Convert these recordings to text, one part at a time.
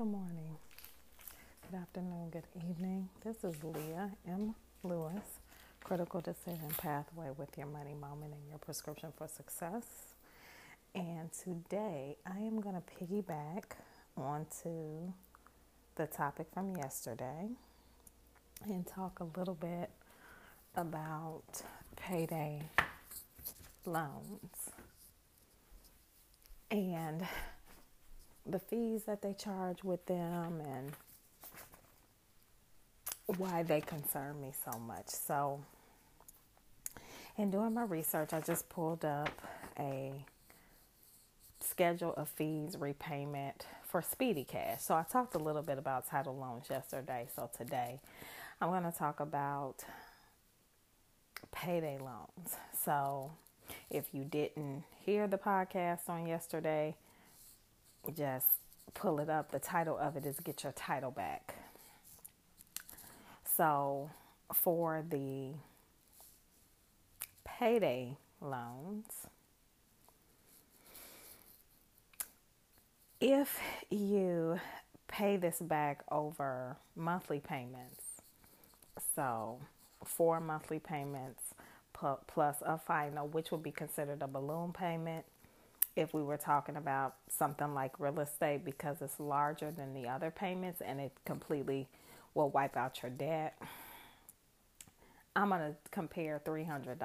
Good morning, good afternoon, good evening. This is Leah M. Lewis, Critical Decision Pathway with your money moment and your prescription for success. And today I am going to piggyback onto the topic from yesterday and talk a little bit about payday loans. And the fees that they charge with them and why they concern me so much. So, in doing my research, I just pulled up a schedule of fees repayment for Speedy Cash. So, I talked a little bit about title loans yesterday. So, today I'm going to talk about payday loans. So, if you didn't hear the podcast on yesterday, just pull it up. The title of it is Get Your Title Back. So, for the payday loans, if you pay this back over monthly payments, so four monthly payments plus a final, which would be considered a balloon payment, if we were talking about something like real estate because it's larger than the other payments and it completely will wipe out your debt. I'm going to compare $300.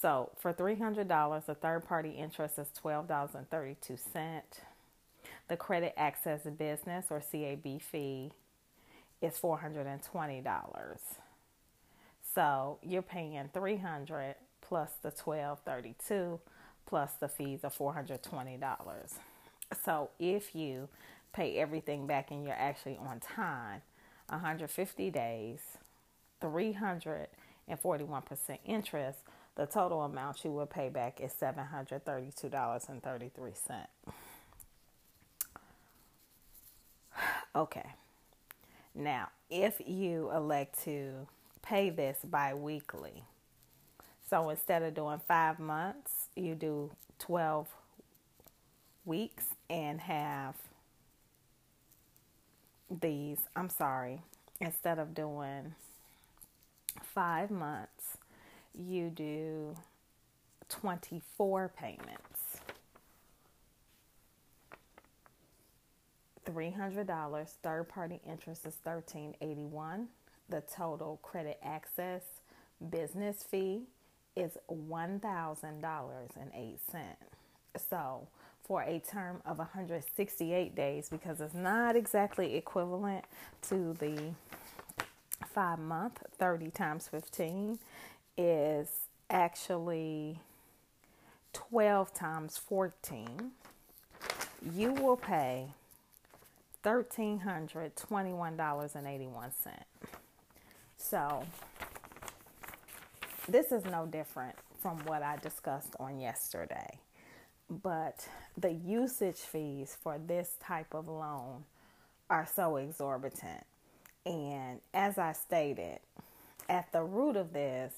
So for $300, the third party interest is $12.32. The credit access business or CAB fee is $420. So you're paying 300 plus the 1232 plus the fees of $420. So if you pay everything back and you're actually on time, 150 days, 341% interest, the total amount you will pay back is $732.33. Okay. Now, if you elect to pay this bi weekly, so instead of doing five months, you do 12 weeks and have these. I'm sorry, instead of doing five months, you do 24 payments. $300 third party interest is 1381 the total credit access business fee is $1,000.08. So, for a term of 168 days, because it's not exactly equivalent to the five month, 30 times 15 is actually 12 times 14. You will pay $1,321.81. So, this is no different from what I discussed on yesterday. But the usage fees for this type of loan are so exorbitant. And as I stated, at the root of this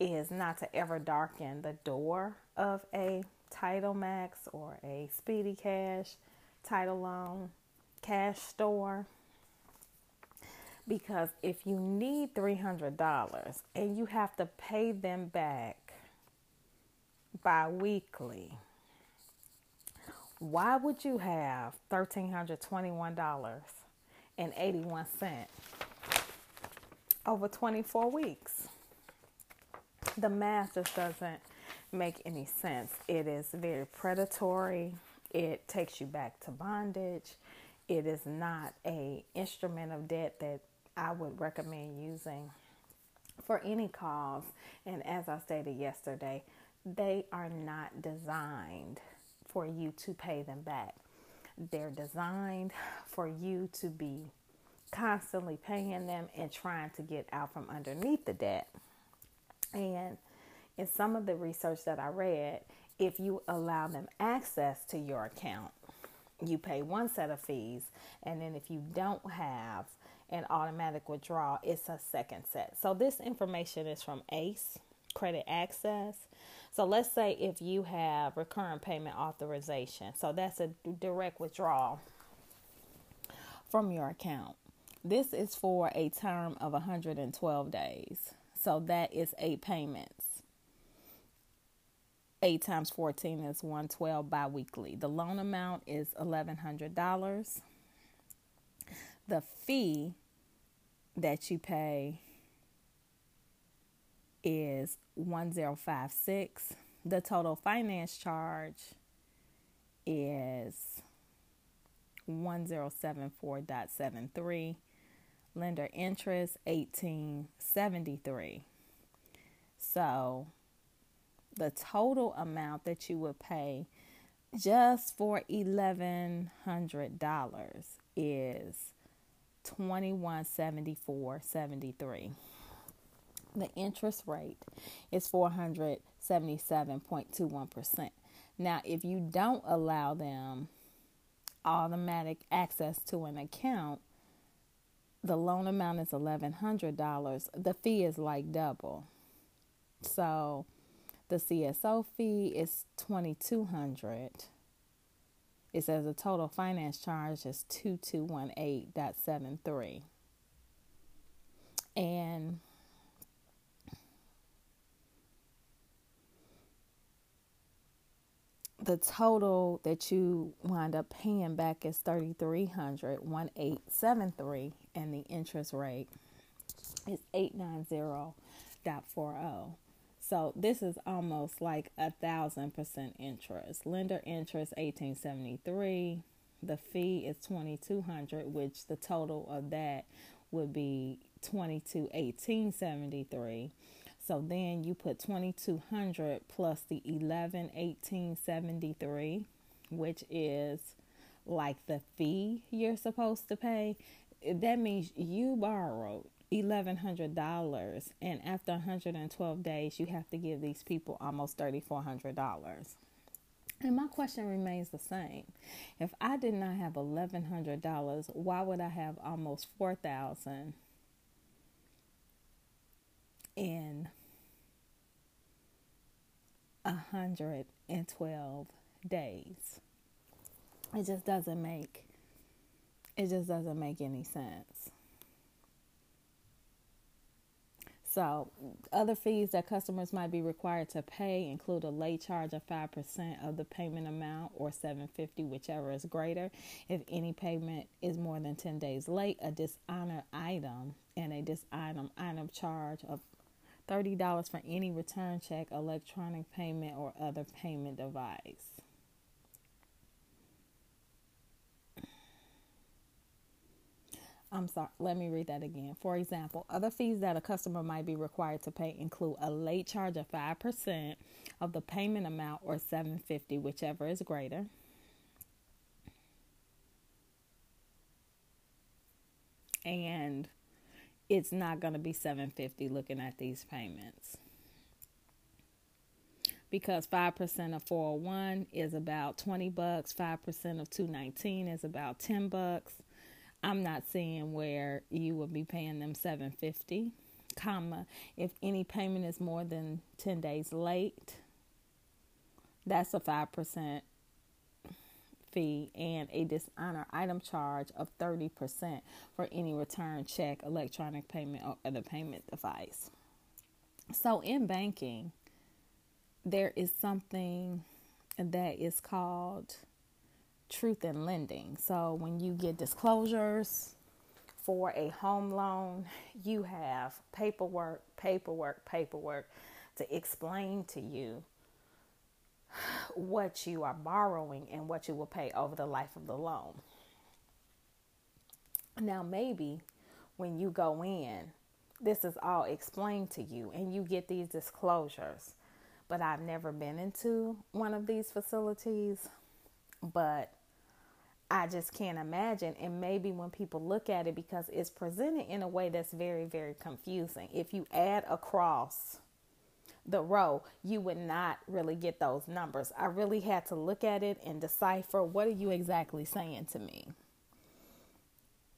is not to ever darken the door of a Title Max or a Speedy Cash title loan cash store because if you need $300 and you have to pay them back bi weekly, why would you have $1,321.81 over 24 weeks? The math just doesn't make any sense. It is very predatory. It takes you back to bondage. It is not a instrument of debt that I would recommend using for any cause. And as I stated yesterday, they are not designed for you to pay them back. They're designed for you to be constantly paying them and trying to get out from underneath the debt. And in some of the research that I read, if you allow them access to your account, you pay one set of fees. And then if you don't have and automatic withdrawal, it's a second set. So this information is from ACE Credit Access. So let's say if you have recurrent payment authorization, so that's a direct withdrawal from your account. This is for a term of 112 days. So that is eight payments. 8 times 14 is 112 biweekly. The loan amount is $1,100. The fee that you pay is 1056. The total finance charge is 1074.73. Lender interest 1873. So the total amount that you would pay just for $1100 is 2174.73 the interest rate is 477.21%. Now, if you don't allow them automatic access to an account, the loan amount is $1,100. The fee is like double. So the CSO fee is 2200 It says the total finance charge is 2218.73. And the total that you wind up paying back is 3300 1873 and the interest rate is 890.40 so this is almost like a thousand percent interest. Lender interest 1873 the fee is 2200 which the total of that would be 221873 so then you put 2200 plus the 111873, which is like the fee you're supposed to pay. That means you borrowed $1100 and after 112 days you have to give these people almost $3400. And my question remains the same. If I did not have $1100, why would I have almost 4000 in 112 days. It just doesn't make it just doesn't make any sense. So, other fees that customers might be required to pay include a late charge of 5% of the payment amount or 750 whichever is greater. If any payment is more than 10 days late, a dishonor item and a dishonor item charge of $30 for any return check, electronic payment, or other payment device. I'm sorry, let me read that again. For example, other fees that a customer might be required to pay include a late charge of 5% of the payment amount or 750 whichever is greater. And it's not going to be 750 looking at these payments because 5% of 401 is about 20 bucks 5% of 219 is about 10 bucks i'm not seeing where you would be paying them 750 comma if any payment is more than 10 days late that's a 5% fee and a dishonor item charge of 30% for any return check, electronic payment, or other payment device. So, in banking, there is something that is called truth in lending. So, when you get disclosures for a home loan, you have paperwork, paperwork, paperwork to explain to you what you are borrowing and what you will pay over the life of the loan. Now, maybe when you go in, this is all explained to you and you get these disclosures. But I've never been into one of these facilities, but I just can't imagine. And maybe when people look at it, because it's presented in a way that's very, very confusing. If you add across the row, you would not really get those numbers. I really had to look at it and decipher what are you exactly saying to me?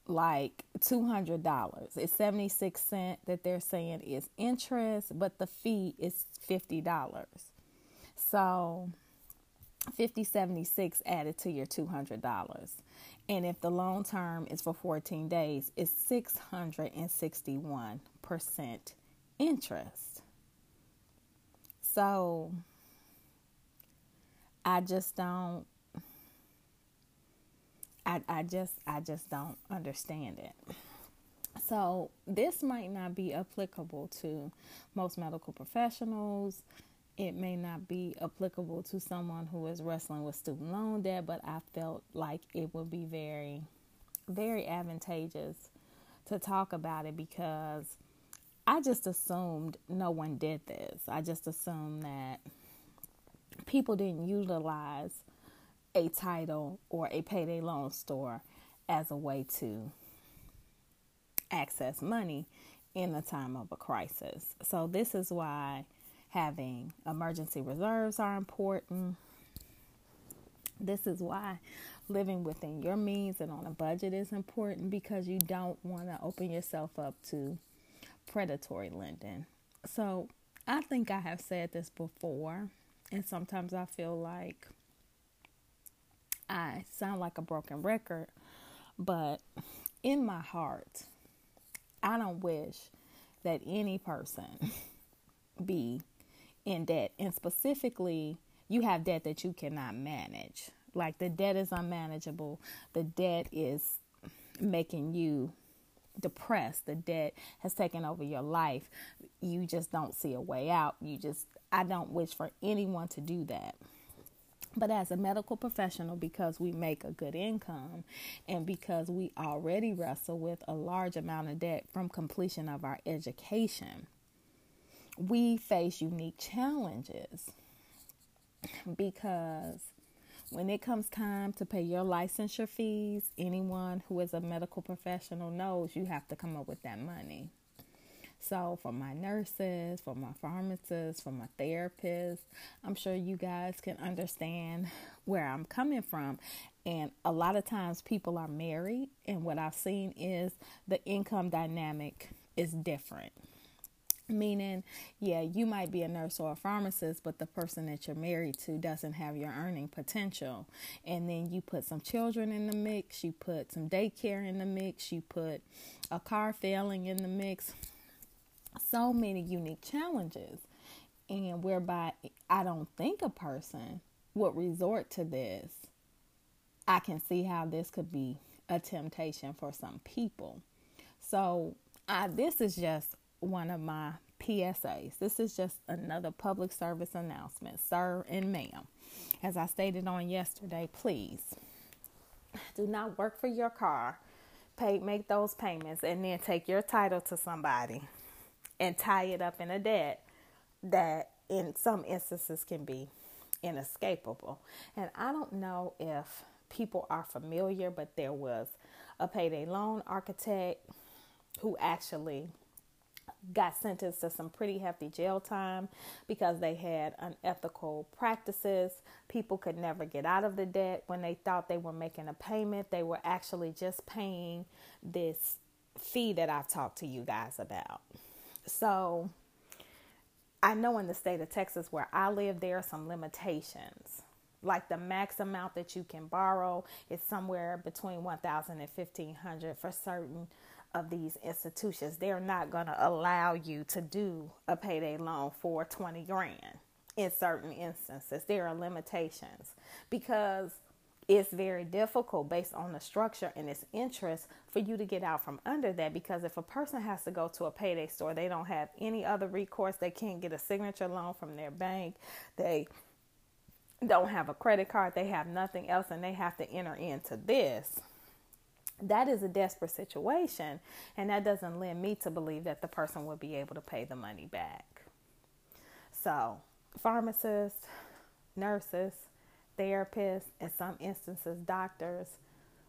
Like $200. It's 76 cent that they're saying is interest, but the fee is $50. So 5076 added to your $200. And if the loan term is for 14 days, it's 661% interest. So I just don't I, I just I just don't understand it. So this might not be applicable to most medical professionals. It may not be applicable to someone who is wrestling with student loan debt, but I felt like it would be very, very advantageous to talk about it because I just assumed no one did this. I just assumed that people didn't utilize a title or a payday loan store as a way to access money in the time of a crisis. So, this is why having emergency reserves are important. This is why living within your means and on a budget is important because you don't want to open yourself up to predatory lending. So, I think I have said this before, and sometimes I feel like I sound like a broken record, but in my heart, I don't wish that any person be in debt. And specifically, you have debt that you cannot manage. Like the debt is unmanageable, the debt is making you depressed, the debt has taken over your life. You just don't see a way out. You just, I don't wish for anyone to do that. But as a medical professional, because we make a good income and because we already wrestle with a large amount of debt from completion of our education, we face unique challenges because when it comes time to pay your licensure fees, anyone who is a medical professional knows you have to come up with that money. So, for my nurses, for my pharmacists, for my therapists, I'm sure you guys can understand where I'm coming from. And a lot of times people are married, and what I've seen is the income dynamic is different. Meaning, yeah, you might be a nurse or a pharmacist, but the person that you're married to doesn't have your earning potential. And then you put some children in the mix, you put some daycare in the mix, you put a car failing in the mix so many unique challenges and whereby I don't think a person would resort to this, I can see how this could be a temptation for some people. So, I, this is just one of my PSAs. This is just another public service announcement, sir and ma'am. As I stated on yesterday, please do not work for your car, pay make those payments, and then take your title to somebody and tie it up in a debt that in some instances can be inescapable. And I don't know if people are familiar, but there was a payday loan architect who actually got sentenced to some pretty hefty jail time because they had unethical practices. People could never get out of the debt when they thought they were making a payment. They were actually just paying this fee that I've talked to you guys about. So I know in the state of Texas where I live, there are some limitations. Like the max amount that you can borrow is somewhere between 1000 and 1500 for certain of these institutions. They're not going to allow you to do a payday loan for 20 grand in certain instances. There are limitations because it's very difficult based on the structure and its interest for you to get out from under that because if a person has to go to a payday store they don't have any other recourse they can't get a signature loan from their bank they don't have a credit card they have nothing else and they have to enter into this that is a desperate situation and that doesn't lend me to believe that the person will be able to pay the money back so pharmacists nurses therapists, in some instances, doctors,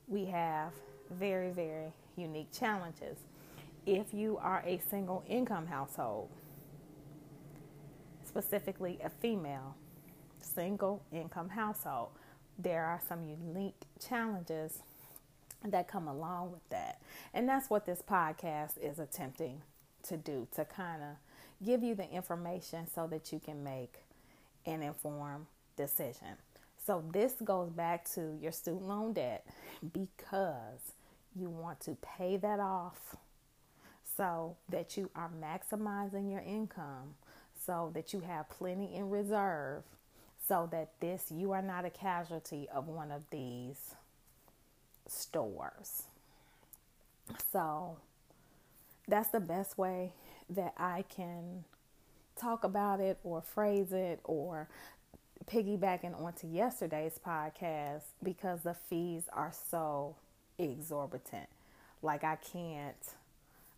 we have very, very unique challenges. If you are a single income household, specifically a female single income household, there are some unique challenges that come along with that. And that's what this podcast is attempting to do to kind of give you the information so that you can make an informed decision. So this goes back to your student loan debt because you want to pay that off so that you are maximizing your income, so that you have plenty in reserve, so that this you are not a casualty of one of these stores. So that's the best way that I can talk about it or phrase it or piggybacking onto yesterday's podcast because the fees are so exorbitant. Like, I can't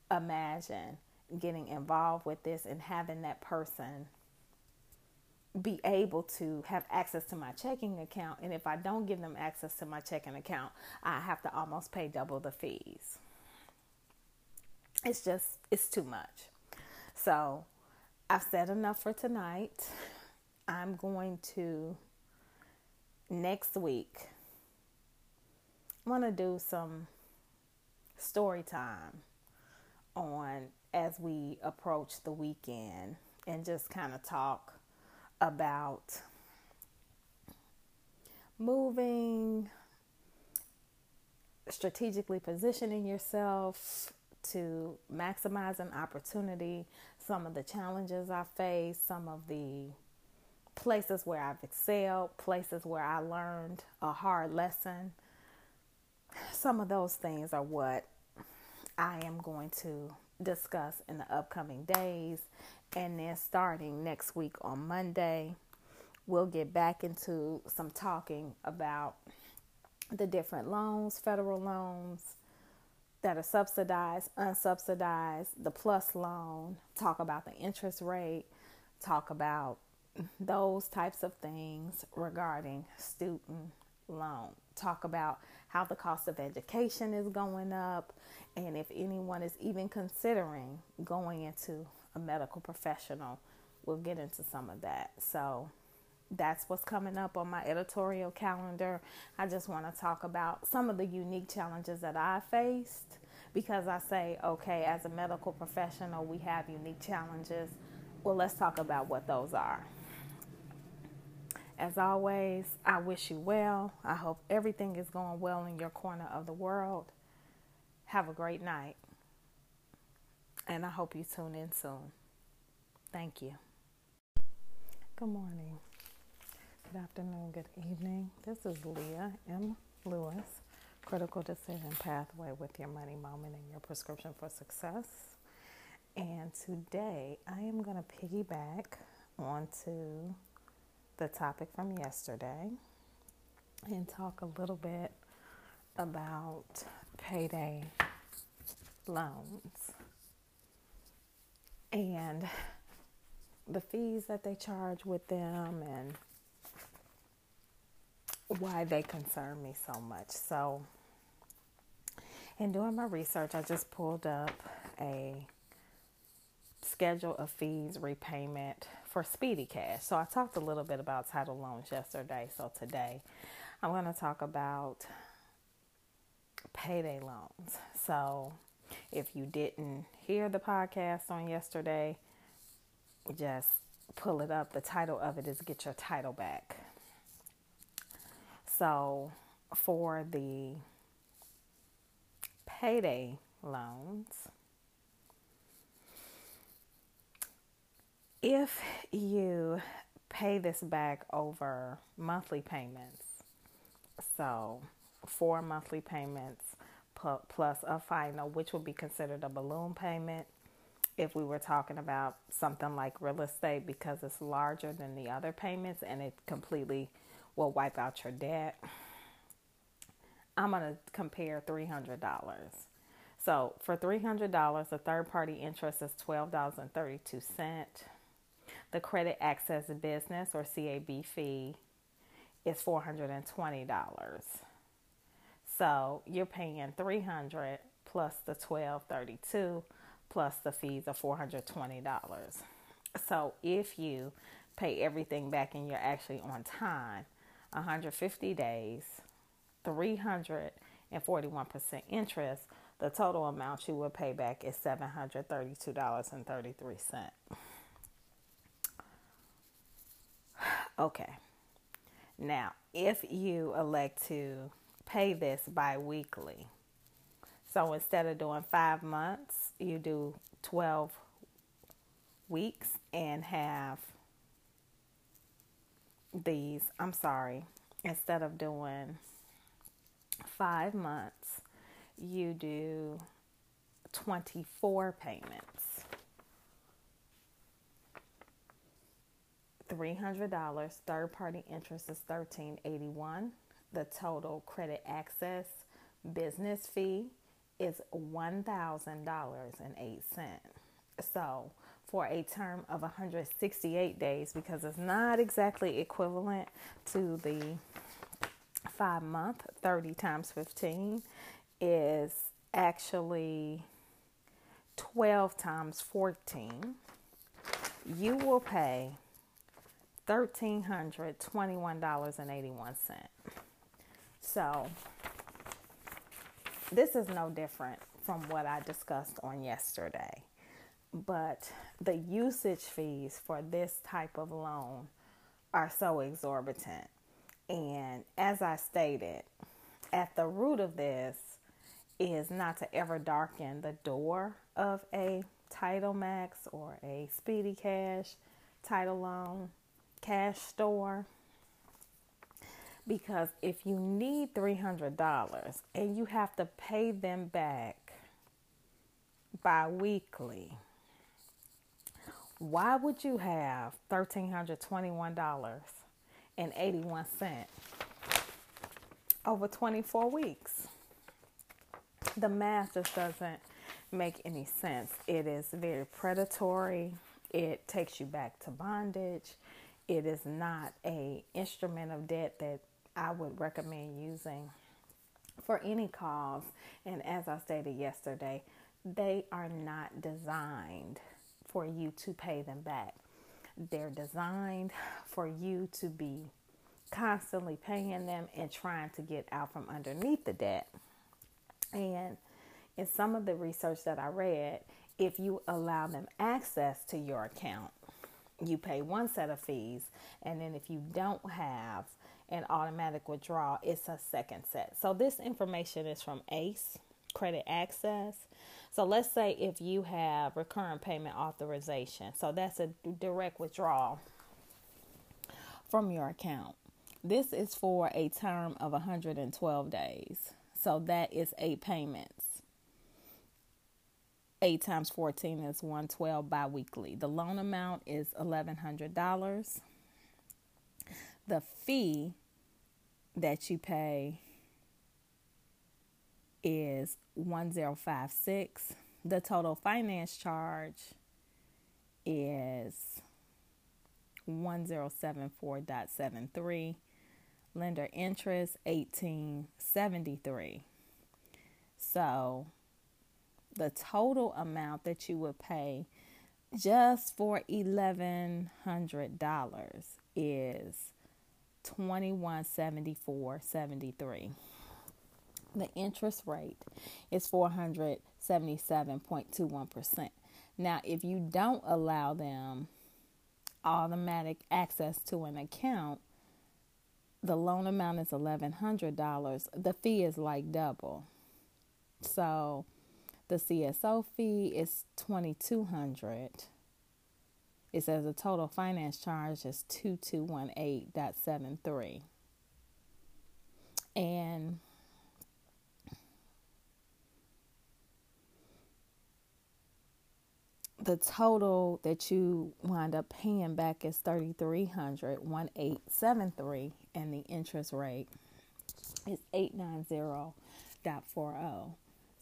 imagine getting involved with this and having that person be able to have access to my checking account. And if I don't give them access to my checking account, I have to almost pay double the fees. It's just, it's too much. So I've said enough for tonight. I'm going to next week. Want to do some story time on as we approach the weekend and just kind of talk about moving, strategically positioning yourself to maximize an opportunity, some of the challenges I faced, some of the places where I've excelled, places where I learned a hard lesson. Some of those things are what I am going to discuss in the upcoming days. And then starting next week on Monday, we'll get back into some talking about the different loans, federal loans that are subsidized, unsubsidized, the plus loan, talk about the interest rate, talk about those types of things regarding student loan. Talk about how the cost of education is going up and if anyone is even considering going into a medical professional, we'll get into some of that. So that's what's coming up on my editorial calendar. I just want to talk about some of the unique challenges that I faced because I say, okay, as a medical professional, we have unique challenges. Well, let's talk about what those are. As always, I wish you well. I hope everything is going well in your corner of the world. Have a great night. And I hope you tune in soon. Thank you. Good morning, good afternoon, good evening. This is Leah M. Lewis, Critical Decision Pathway with your money moment and your prescription for success. And today I am going to piggyback onto the topic from yesterday and talk a little bit about payday loans and the fees that they charge with them and why they concern me so much. So, in doing my research, I just pulled up a schedule of fees repayment for Speedy Cash. So, I talked a little bit about title loans yesterday. So, today I'm going to talk about payday loans. So, if you didn't hear the podcast on yesterday, just pull it up. The title of it is Get Your Title Back. So, for the payday loans, if you pay this back over monthly payments, so four monthly payments plus a final, which would be considered a balloon payment if we were talking about something like real estate because it's larger than the other payments and it completely will wipe out your debt. I'm going to compare $300. So for $300, the third party interest is $12.32. The credit access business or CAB fee is $420. So you're paying 300 plus the 1232 plus the fees of $420. So if you pay everything back and you're actually on time, 150 days, 341% interest, the total amount you will pay back is $732.33. Okay. Now, if you elect to pay this bi weekly. So instead of doing five months, you do 12 weeks and have these. I'm sorry, instead of doing five months, you do 24 payments. $300 third party interest is 1381. the total credit access business fee is $1000.08 so for a term of 168 days because it's not exactly equivalent to the five month 30 times 15 is actually 12 times 14 you will pay $1,321.81. So, this is no different from what I discussed on yesterday. But the usage fees for this type of loan are so exorbitant. And as I stated, at the root of this is not to ever darken the door of a Title Max or a Speedy Cash title loan cash store because if you need $300 and you have to pay them back bi weekly, why would you have $1,321.81 over 24 weeks? The math just doesn't make any sense. It is very predatory. It takes you back to bondage it is not a instrument of debt that I would recommend using for any cause. And as I stated yesterday, they are not designed for you to pay them back. They're designed for you to be constantly paying them and trying to get out from underneath the debt. And in some of the research that I read, if you allow them access to your account, you pay one set of fees, and then if you don't have an automatic withdrawal, it's a second set. So this information is from ACE Credit Access. So let's say if you have recurrent payment authorization, so that's a direct withdrawal from your account. This is for a term of 112 days. So that is eight payments. 8 times 14 is 112 biweekly. The loan amount is $1,100. The fee that you pay is 1056. The total finance charge is 1074.73. Lender interest 1873. So the total amount that you would pay just for $1100 is 2174.73 the interest rate is 477.21% now if you don't allow them automatic access to an account the loan amount is $1100 the fee is like double. So the CSO fee is 2200 It says the total finance charge is 2218.73. And the total that you wind up paying back is 3300 1873 and the interest rate is 890.40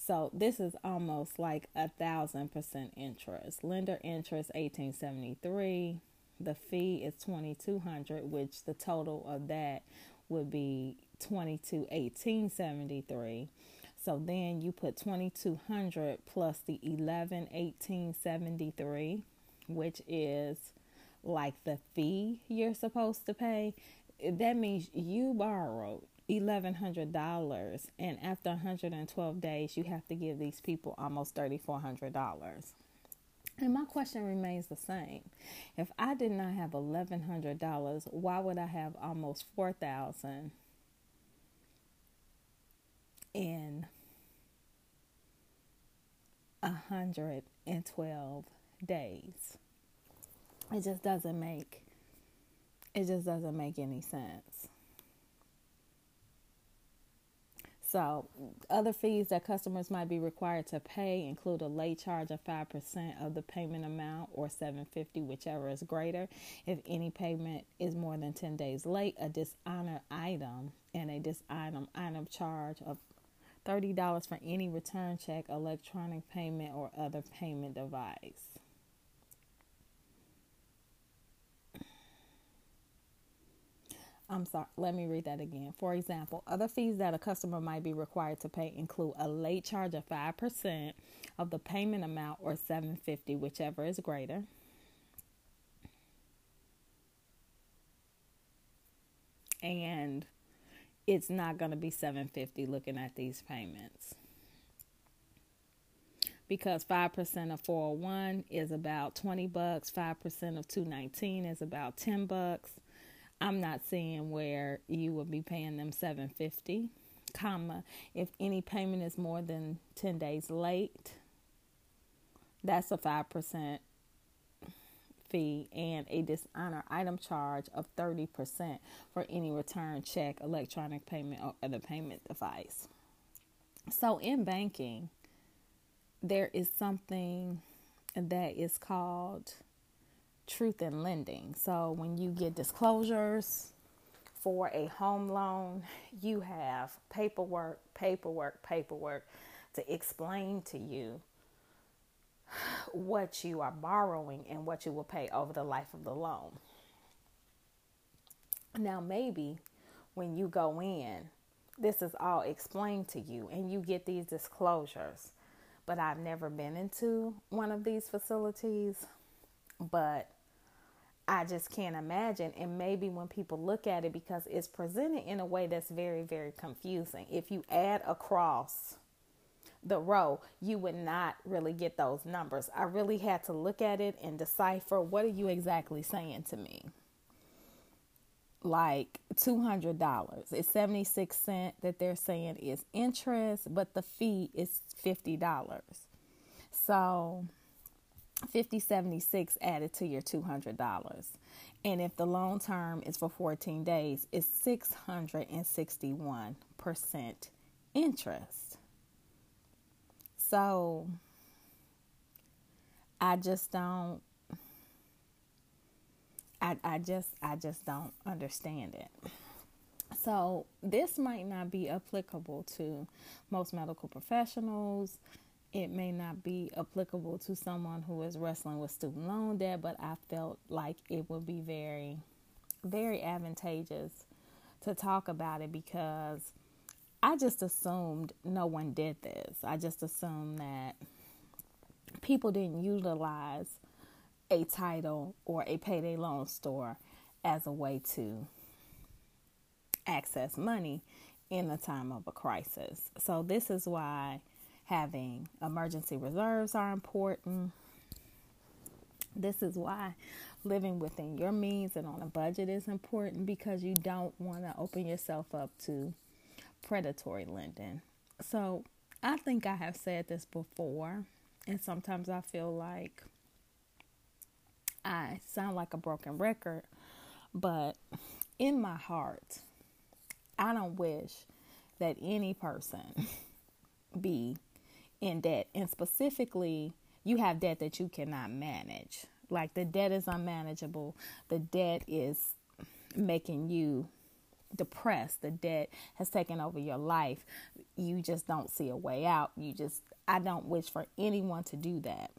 so this is almost like a thousand percent interest. Lender interest eighteen seventy three. The fee is twenty two hundred, which the total of that would be twenty two eighteen seventy three. So then you put twenty two hundred plus the eleven eighteen seventy three, which is like the fee you're supposed to pay. That means you borrowed $1,100 and after 112 days you have to give these people almost $3,400. And my question remains the same. If I did not have eleven hundred dollars, why would I have almost four thousand in a hundred and twelve days? It just doesn't make it just doesn't make any sense. So, other fees that customers might be required to pay include a late charge of 5% of the payment amount or 750 whichever is greater. If any payment is more than 10 days late, a dishonor item and a dishonor item charge of $30 for any return check, electronic payment or other payment device. I'm sorry, let me read that again. For example, other fees that a customer might be required to pay include a late charge of 5% of the payment amount or 750 whichever is greater. And it's not going to be 750 looking at these payments. Because 5% of 401 is about 20 bucks, 5% of 219 is about 10 bucks I'm not seeing where you would be paying them 750 comma if any payment is more than 10 days late that's a 5% fee and a dishonor item charge of 30% for any return check electronic payment or other payment device. So in banking there is something that is called truth in lending. So when you get disclosures for a home loan, you have paperwork, paperwork, paperwork to explain to you what you are borrowing and what you will pay over the life of the loan. Now, maybe when you go in, this is all explained to you and you get these disclosures. But I've never been into one of these facilities. But I just can't imagine. And maybe when people look at it, because it's presented in a way that's very, very confusing. If you add across the row, you would not really get those numbers. I really had to look at it and decipher what are you exactly saying to me? Like $200. It's 76 cents that they're saying is interest, but the fee is $50. So 5076 added to your $200. And if the loan term is for 14 days, it's 661% interest. So I just don't I, I just I just don't understand it. So this might not be applicable to most medical professionals it may not be applicable to someone who is wrestling with student loan debt, but I felt like it would be very, very advantageous to talk about it because I just assumed no one did this. I just assumed that people didn't utilize a title or a payday loan store as a way to access money in the time of a crisis. So, this is why having emergency reserves are important. This is why living within your means and on a budget is important because you don't want to open yourself up to predatory lending. So, I think I have said this before, and sometimes I feel like I sound like a broken record, but in my heart, I don't wish that any person be in debt. And specifically, you have debt that you cannot manage. Like the debt is unmanageable, the debt is making you depressed, the debt has taken over your life. You just don't see a way out. You just, I don't wish for anyone to do that.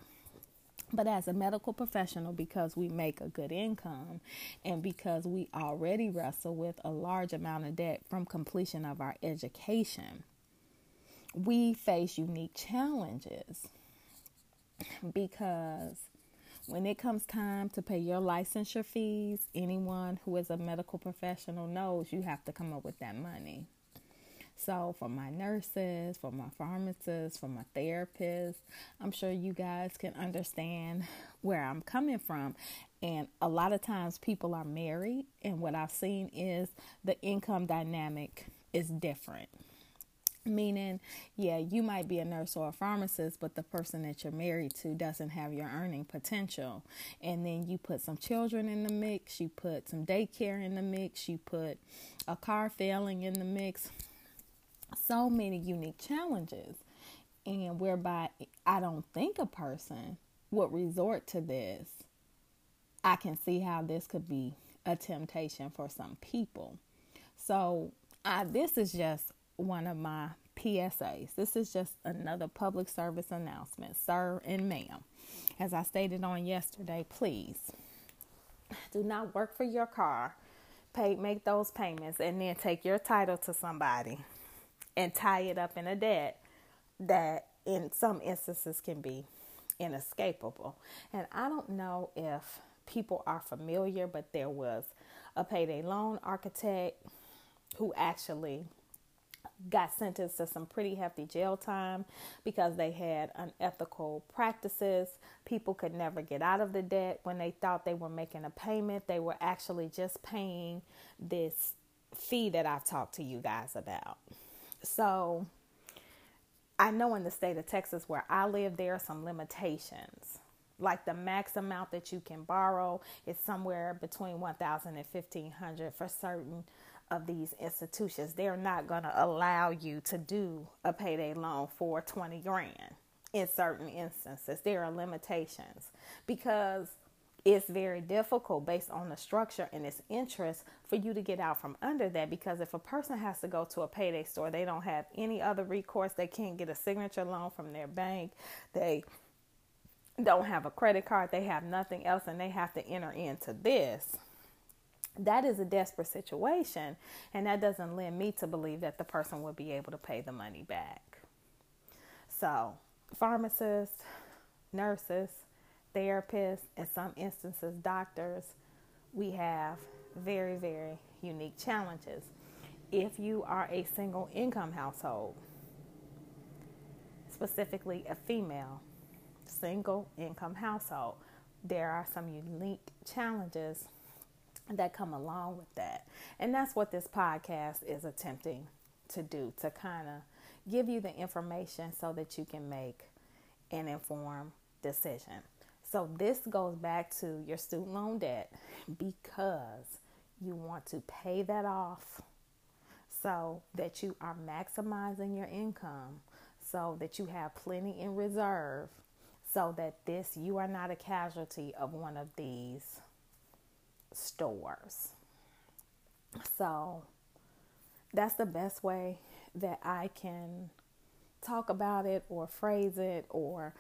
But as a medical professional, because we make a good income and because we already wrestle with a large amount of debt from completion of our education, we face unique challenges because when it comes time to pay your licensure fees, anyone who is a medical professional knows you have to come up with that money. So, for my nurses, for my pharmacists, for my therapists, I'm sure you guys can understand where I'm coming from. And a lot of times people are married, and what I've seen is the income dynamic is different. Meaning, yeah, you might be a nurse or a pharmacist, but the person that you're married to doesn't have your earning potential. And then you put some children in the mix, you put some daycare in the mix, you put a car failing in the mix. So many unique challenges. And whereby I don't think a person would resort to this, I can see how this could be a temptation for some people. So, this is just one of my PSAs. This is just another public service announcement, sir and ma'am. As I stated on yesterday, please do not work for your car. Pay, make those payments, and then take your title to somebody and tie it up in a debt that, in some instances, can be inescapable. And I don't know if people are familiar, but there was a payday loan architect who actually got sentenced to some pretty hefty jail time because they had unethical practices. People could never get out of the debt when they thought they were making a payment. They were actually just paying this fee that I've talked to you guys about. So I know in the state of Texas where I live, there are some limitations. Like the max amount that you can borrow is somewhere between 1000 and 1500 for certain of these institutions, they're not going to allow you to do a payday loan for 20 grand in certain instances. There are limitations because it's very difficult based on the structure and its interest for you to get out from under that because if a person has to go to a payday store, they don't have any other recourse. They can't get a signature loan from their bank. They don't have a credit card. They have nothing else and they have to enter into this that is a desperate situation, and that doesn't lend me to believe that the person will be able to pay the money back. So, pharmacists, nurses, therapists, in some instances, doctors, we have very, very unique challenges. If you are a single income household, specifically a female single income household, there are some unique challenges that come along with that. And that's what this podcast is attempting to do to kind of give you the information so that you can make an informed decision. So, this goes back to your student loan debt because you want to pay that off so that you are maximizing your income, so that you have plenty in reserve, so that this you are not a casualty of one of these stores. So that's the best way that I can talk about it or phrase it or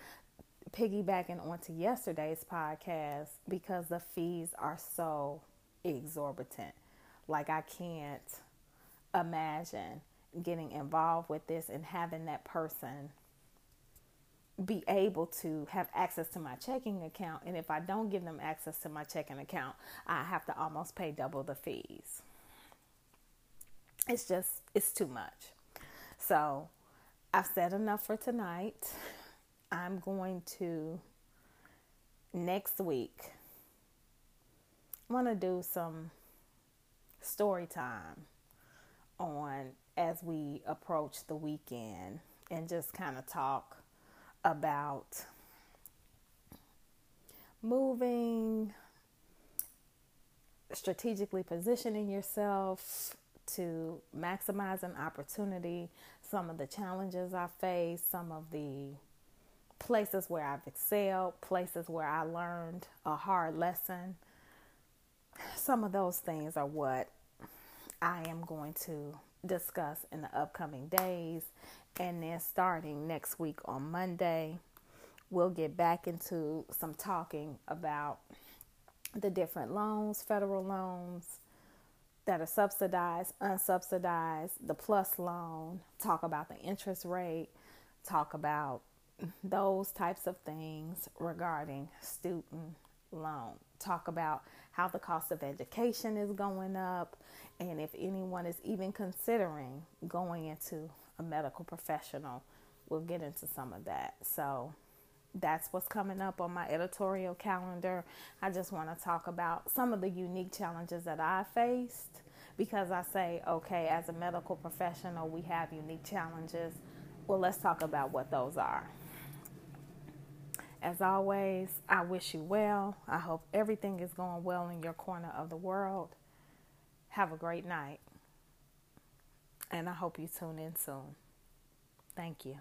piggybacking onto yesterday's podcast because the fees are so exorbitant. Like, I can't imagine getting involved with this and having that person be able to have access to my checking account. And if I don't give them access to my checking account, I have to almost pay double the fees. It's just, it's too much. So I've said enough for tonight. I'm going to next week, I want to do some story time on as we approach the weekend and just kind of talk about moving, strategically positioning yourself to maximize an opportunity, some of the challenges I faced, some of the places where I've excelled, places where I learned a hard lesson. Some of those things are what I am going to discuss in the upcoming days and then starting next week on Monday, we'll get back into some talking about the different loans, federal loans that are subsidized, unsubsidized, the plus loan, talk about the interest rate, talk about those types of things regarding student loan. talk about how the cost of education is going up and if anyone is even considering going into a medical professional. We'll get into some of that. So, that's what's coming up on my editorial calendar. I just want to talk about some of the unique challenges that I faced because I say, okay, as a medical professional, we have unique challenges. Well, let's talk about what those are. As always, I wish you well. I hope everything is going well in your corner of the world. Have a great night. And I hope you tune in soon. Thank you.